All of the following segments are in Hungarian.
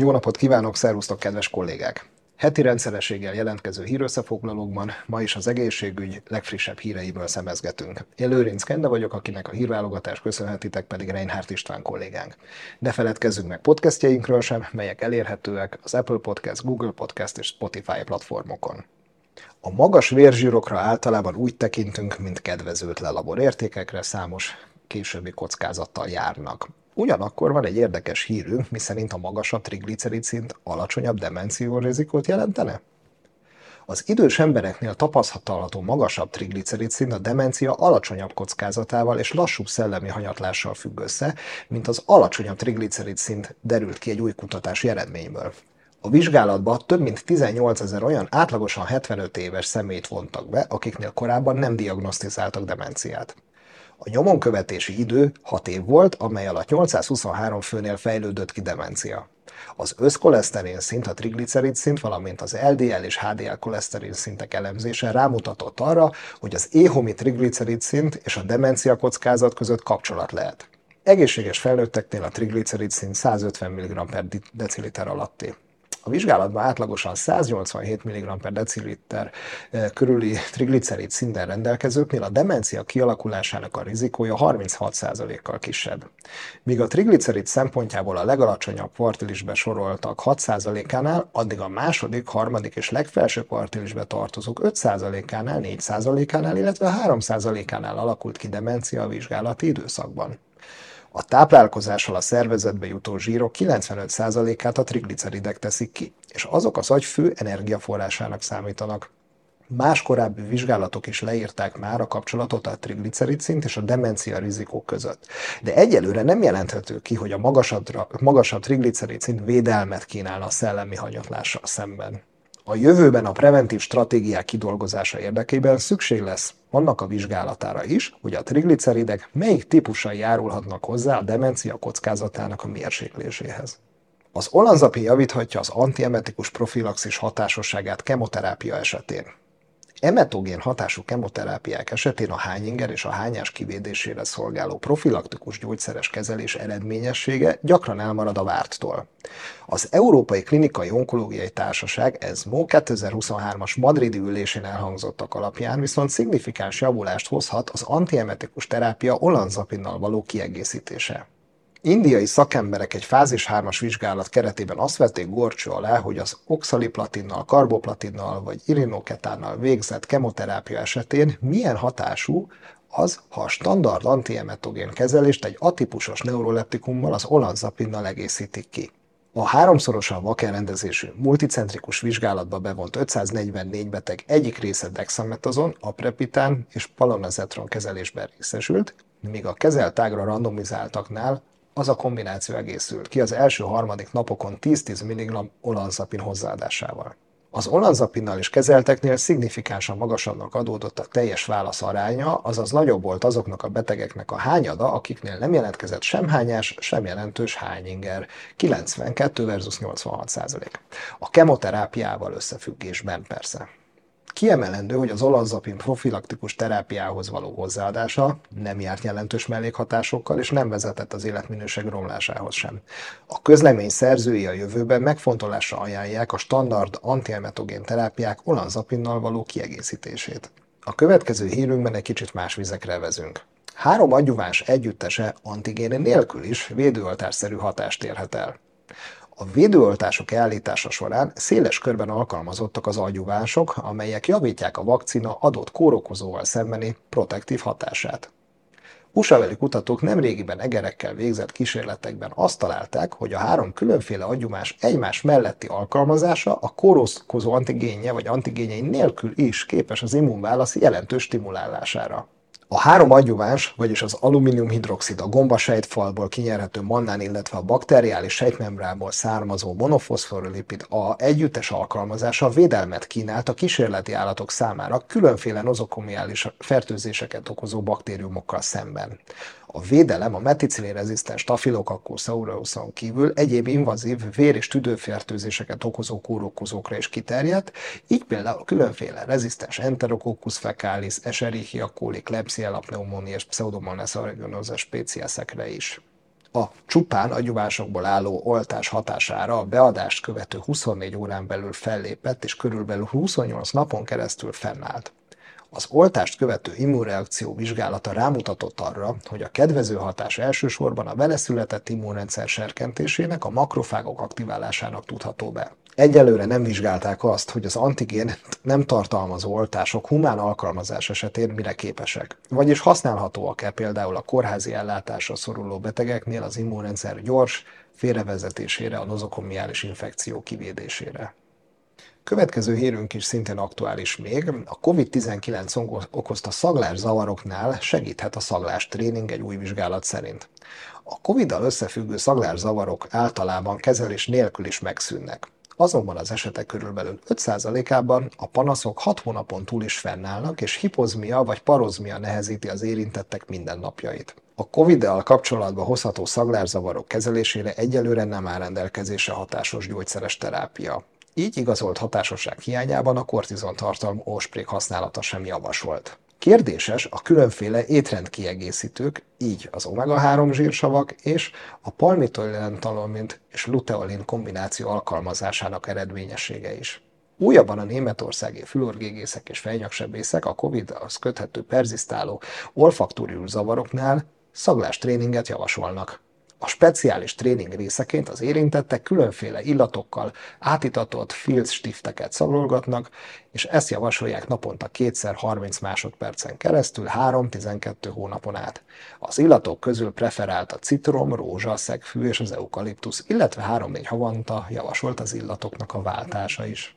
Jó napot kívánok, szervusztok, kedves kollégák! Heti rendszerességgel jelentkező hírösszefoglalókban ma is az egészségügy legfrissebb híreiből szemezgetünk. Én Lőrinc Kende vagyok, akinek a hírválogatás köszönhetitek pedig Reinhardt István kollégánk. Ne feledkezzünk meg podcastjainkről sem, melyek elérhetőek az Apple Podcast, Google Podcast és Spotify platformokon. A magas vérzsírokra általában úgy tekintünk, mint kedvezőtlen laborértékekre, számos későbbi kockázattal járnak. Ugyanakkor van egy érdekes hírünk, miszerint a magasabb triglicerid szint alacsonyabb demenciórizikót jelentene? Az idős embereknél tapasztalható magasabb triglicerid szint a demencia alacsonyabb kockázatával és lassúbb szellemi hanyatlással függ össze, mint az alacsonyabb triglicerid szint derült ki egy új kutatási eredményből. A vizsgálatba több mint 18 ezer olyan átlagosan 75 éves szemét vontak be, akiknél korábban nem diagnosztizáltak demenciát. A nyomonkövetési idő 6 év volt, amely alatt 823 főnél fejlődött ki demencia. Az összkoleszterin szint, a triglicerid szint, valamint az LDL és HDL koleszterin szintek elemzése rámutatott arra, hogy az éhomi triglicerid szint és a demencia kockázat között kapcsolat lehet. Egészséges felnőtteknél a triglicerid szint 150 mg per deciliter alatti. A vizsgálatban átlagosan 187 mg per deciliter eh, körüli triglicerid szinten rendelkezőknél a demencia kialakulásának a rizikója 36%-kal kisebb. Míg a triglicerid szempontjából a legalacsonyabb kvartilisbe soroltak 6%-ánál, addig a második, harmadik és legfelső kvartilisbe tartozók 5%-ánál, 4%-ánál, illetve 3%-ánál alakult ki demencia a vizsgálati időszakban. A táplálkozással a szervezetbe jutó zsírok 95%-át a trigliceridek teszik ki, és azok az agy fő energiaforrásának számítanak. Más korábbi vizsgálatok is leírták már a kapcsolatot a triglicerid szint és a demencia rizikók között. De egyelőre nem jelenthető ki, hogy a magasabb, magasabb triglicerid szint védelmet kínálna a szellemi hanyatlással szemben. A jövőben a preventív stratégiák kidolgozása érdekében szükség lesz annak a vizsgálatára is, hogy a trigliceridek melyik típusai járulhatnak hozzá a demencia kockázatának a mérsékléséhez. Az olanzapin javíthatja az antiemetikus profilaxis hatásosságát kemoterápia esetén. Emetogén hatású kemoterápiák esetén a hányinger és a hányás kivédésére szolgáló profilaktikus gyógyszeres kezelés eredményessége gyakran elmarad a várttól. Az Európai Klinikai Onkológiai Társaság ESMO 2023-as madridi ülésén elhangzottak alapján viszont szignifikáns javulást hozhat az antiemetikus terápia olanzapinnal való kiegészítése. Indiai szakemberek egy fázis 3-as vizsgálat keretében azt vették gorcsó alá, hogy az oxaliplatinnal, karboplatinnal vagy irinoketánnal végzett kemoterápia esetén milyen hatású az, ha a standard antiemetogén kezelést egy atipusos neuroleptikummal, az olanzapinnal egészítik ki. A háromszorosan vakelrendezésű multicentrikus vizsgálatba bevont 544 beteg egyik része dexametazon, aprepitán és palonazetron kezelésben részesült, míg a kezelt ágra randomizáltaknál az a kombináció egészült ki az első harmadik napokon 10-10 mg olanzapin hozzáadásával. Az olanzapinnal is kezelteknél szignifikánsan magasabbnak adódott a teljes válasz aránya, azaz nagyobb volt azoknak a betegeknek a hányada, akiknél nem jelentkezett sem hányás, sem jelentős hányinger, 92 versus 86 százalék. A kemoterápiával összefüggésben persze. Kiemelendő, hogy az olanzapin profilaktikus terápiához való hozzáadása nem járt jelentős mellékhatásokkal, és nem vezetett az életminőség romlásához sem. A közlemény szerzői a jövőben megfontolásra ajánlják a standard antiemetogén terápiák olanzapinnal való kiegészítését. A következő hírünkben egy kicsit más vizekre vezünk. Három adjuváns együttese antigén nélkül is védőoltásszerű hatást érhet el. A védőoltások elítása során széles körben alkalmazottak az agyúvások, amelyek javítják a vakcina adott kórokozóval szembeni protektív hatását. usa kutatók nemrégiben egerekkel végzett kísérletekben azt találták, hogy a három különféle agyumás egymás melletti alkalmazása a kórokozó antigénje vagy antigénjei nélkül is képes az immunválasz jelentős stimulálására. A három adjuváns, vagyis az alumíniumhidroxid, a gombasejtfalból kinyerhető mannán, illetve a bakteriális sejtmembránból származó monofoszforolipid a együttes alkalmazása védelmet kínált a kísérleti állatok számára különféle nozokomiális fertőzéseket okozó baktériumokkal szemben. A védelem a meticillin-rezisztens Staphylococcus aureus kívül egyéb invazív vér- és tüdőfertőzéseket okozó kórokozókra is kiterjedt, így például különféle rezisztens Enterococcus fecalis, Escherichia coli, Klebsiella pneumoniae és Pseudomonas aeruginosa speciesekre is. A csupán agyuvásokból álló oltás hatására a beadást követő 24 órán belül fellépett és körülbelül 28 napon keresztül fennállt. Az oltást követő immunreakció vizsgálata rámutatott arra, hogy a kedvező hatás elsősorban a vele született immunrendszer serkentésének, a makrofágok aktiválásának tudható be. Egyelőre nem vizsgálták azt, hogy az antigén nem tartalmazó oltások humán alkalmazás esetén mire képesek. Vagyis használhatóak-e például a kórházi ellátásra szoruló betegeknél az immunrendszer gyors félrevezetésére, a nozokomiális infekció kivédésére. Következő hírünk is szintén aktuális még. A COVID-19 okozta zavaroknál segíthet a szaglás tréning egy új vizsgálat szerint. A COVID-dal összefüggő zavarok általában kezelés nélkül is megszűnnek. Azonban az esetek körülbelül 5%-ában a panaszok 6 hónapon túl is fennállnak, és hipozmia vagy parozmia nehezíti az érintettek mindennapjait. A COVID-dal kapcsolatban hozható szaglárzavarok kezelésére egyelőre nem áll rendelkezésre hatásos gyógyszeres terápia. Így igazolt hatásosság hiányában a kortizon tartalmú ósprék használata sem javasolt. Kérdéses a különféle étrendkiegészítők, így az omega-3 zsírsavak és a palmitoilentalomint és luteolin kombináció alkalmazásának eredményessége is. Újabban a németországi fülorgégészek és fejnyaksebészek a COVID-hoz köthető perzisztáló olfaktórius zavaroknál tréninget javasolnak. A speciális tréning részeként az érintettek különféle illatokkal átitatott filzstifteket szagolgatnak, és ezt javasolják naponta kétszer 30 másodpercen keresztül 3-12 hónapon át. Az illatok közül preferált a citrom, rózsa, szegfű és az eukaliptusz, illetve 3-4 havonta javasolt az illatoknak a váltása is.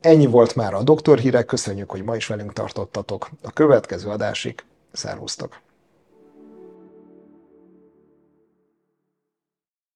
Ennyi volt már a doktor hírek, köszönjük, hogy ma is velünk tartottatok. A következő adásig szervusztok!